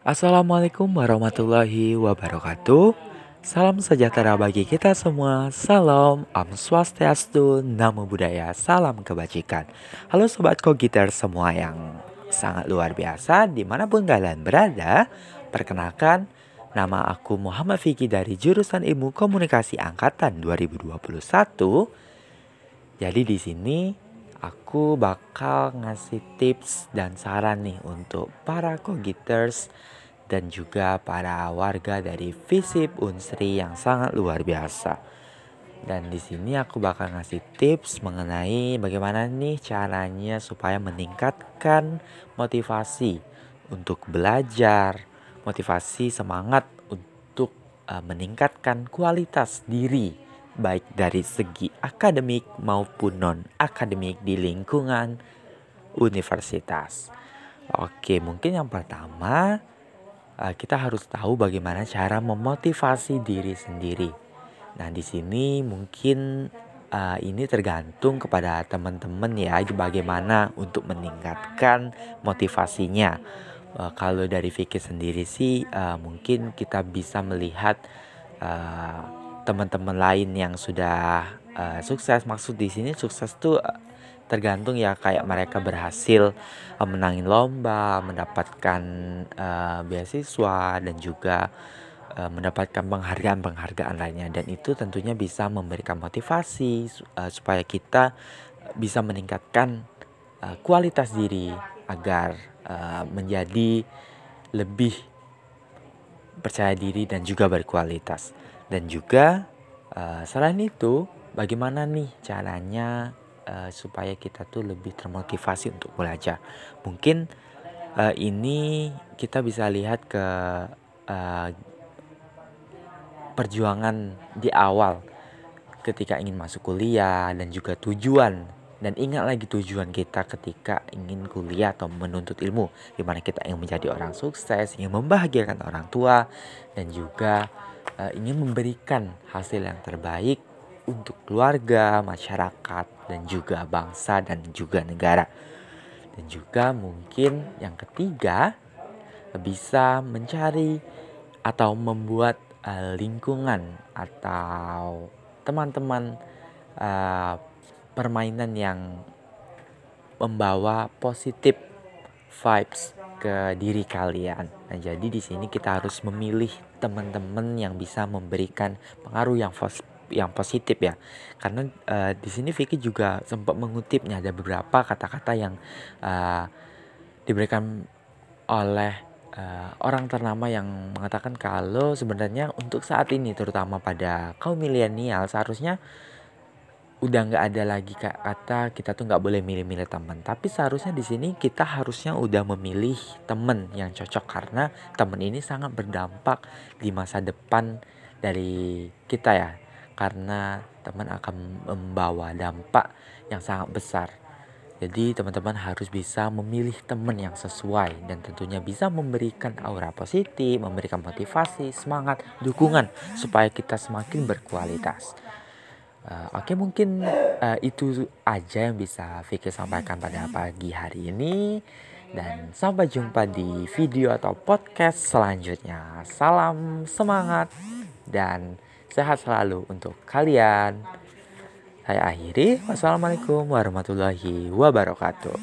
Assalamualaikum warahmatullahi wabarakatuh. Salam sejahtera bagi kita semua. Salam Om Swastiastu, Namo Buddhaya, salam kebajikan. Halo Sobat Kogiter semua yang sangat luar biasa di mana pun kalian berada. Perkenalkan, nama aku Muhammad Fikri dari jurusan Ilmu Komunikasi Angkatan 2021. Jadi di sini aku bakal ngasih tips dan saran nih untuk para kogiters dan juga para warga dari Visip Unsri yang sangat luar biasa. Dan di sini aku bakal ngasih tips mengenai bagaimana nih caranya supaya meningkatkan motivasi untuk belajar, motivasi semangat untuk uh, meningkatkan kualitas diri baik dari segi akademik maupun non akademik di lingkungan universitas. Oke, mungkin yang pertama uh, kita harus tahu bagaimana cara memotivasi diri sendiri. Nah, di sini mungkin uh, ini tergantung kepada teman-teman ya bagaimana untuk meningkatkan motivasinya. Uh, kalau dari Vicky sendiri sih uh, mungkin kita bisa melihat uh, teman-teman lain yang sudah uh, sukses maksud di sini sukses tuh uh, tergantung ya kayak mereka berhasil uh, menangin lomba mendapatkan uh, beasiswa dan juga mendapatkan penghargaan-penghargaan lainnya dan itu tentunya bisa memberikan motivasi supaya kita bisa meningkatkan kualitas diri agar menjadi lebih percaya diri dan juga berkualitas. Dan juga uh, selain itu, bagaimana nih caranya uh, supaya kita tuh lebih termotivasi untuk belajar? Mungkin uh, ini kita bisa lihat ke uh, perjuangan di awal. Ketika ingin masuk kuliah dan juga tujuan. Dan ingat lagi tujuan kita ketika ingin kuliah atau menuntut ilmu. Di mana kita ingin menjadi orang sukses, ingin membahagiakan orang tua dan juga uh, ingin memberikan hasil yang terbaik untuk keluarga, masyarakat, dan juga bangsa dan juga negara. Dan juga mungkin yang ketiga bisa mencari atau membuat uh, lingkungan atau teman-teman uh, permainan yang membawa positif vibes ke diri kalian. Nah, jadi di sini kita harus memilih teman-teman yang bisa memberikan pengaruh yang yang positif ya. Karena uh, di sini Vicky juga sempat mengutipnya ada beberapa kata-kata yang uh, diberikan oleh uh, orang ternama yang mengatakan kalau sebenarnya untuk saat ini terutama pada kaum milenial seharusnya udah nggak ada lagi kata kita tuh nggak boleh milih-milih teman. Tapi seharusnya di sini kita harusnya udah memilih teman yang cocok karena teman ini sangat berdampak di masa depan dari kita ya. Karena teman akan membawa dampak yang sangat besar. Jadi teman-teman harus bisa memilih teman yang sesuai dan tentunya bisa memberikan aura positif, memberikan motivasi, semangat, dukungan supaya kita semakin berkualitas. Uh, Oke okay, mungkin uh, itu aja yang bisa Vicky sampaikan pada pagi hari ini dan sampai jumpa di video atau podcast selanjutnya. Salam semangat dan sehat selalu untuk kalian. Saya akhiri. Wassalamualaikum warahmatullahi wabarakatuh.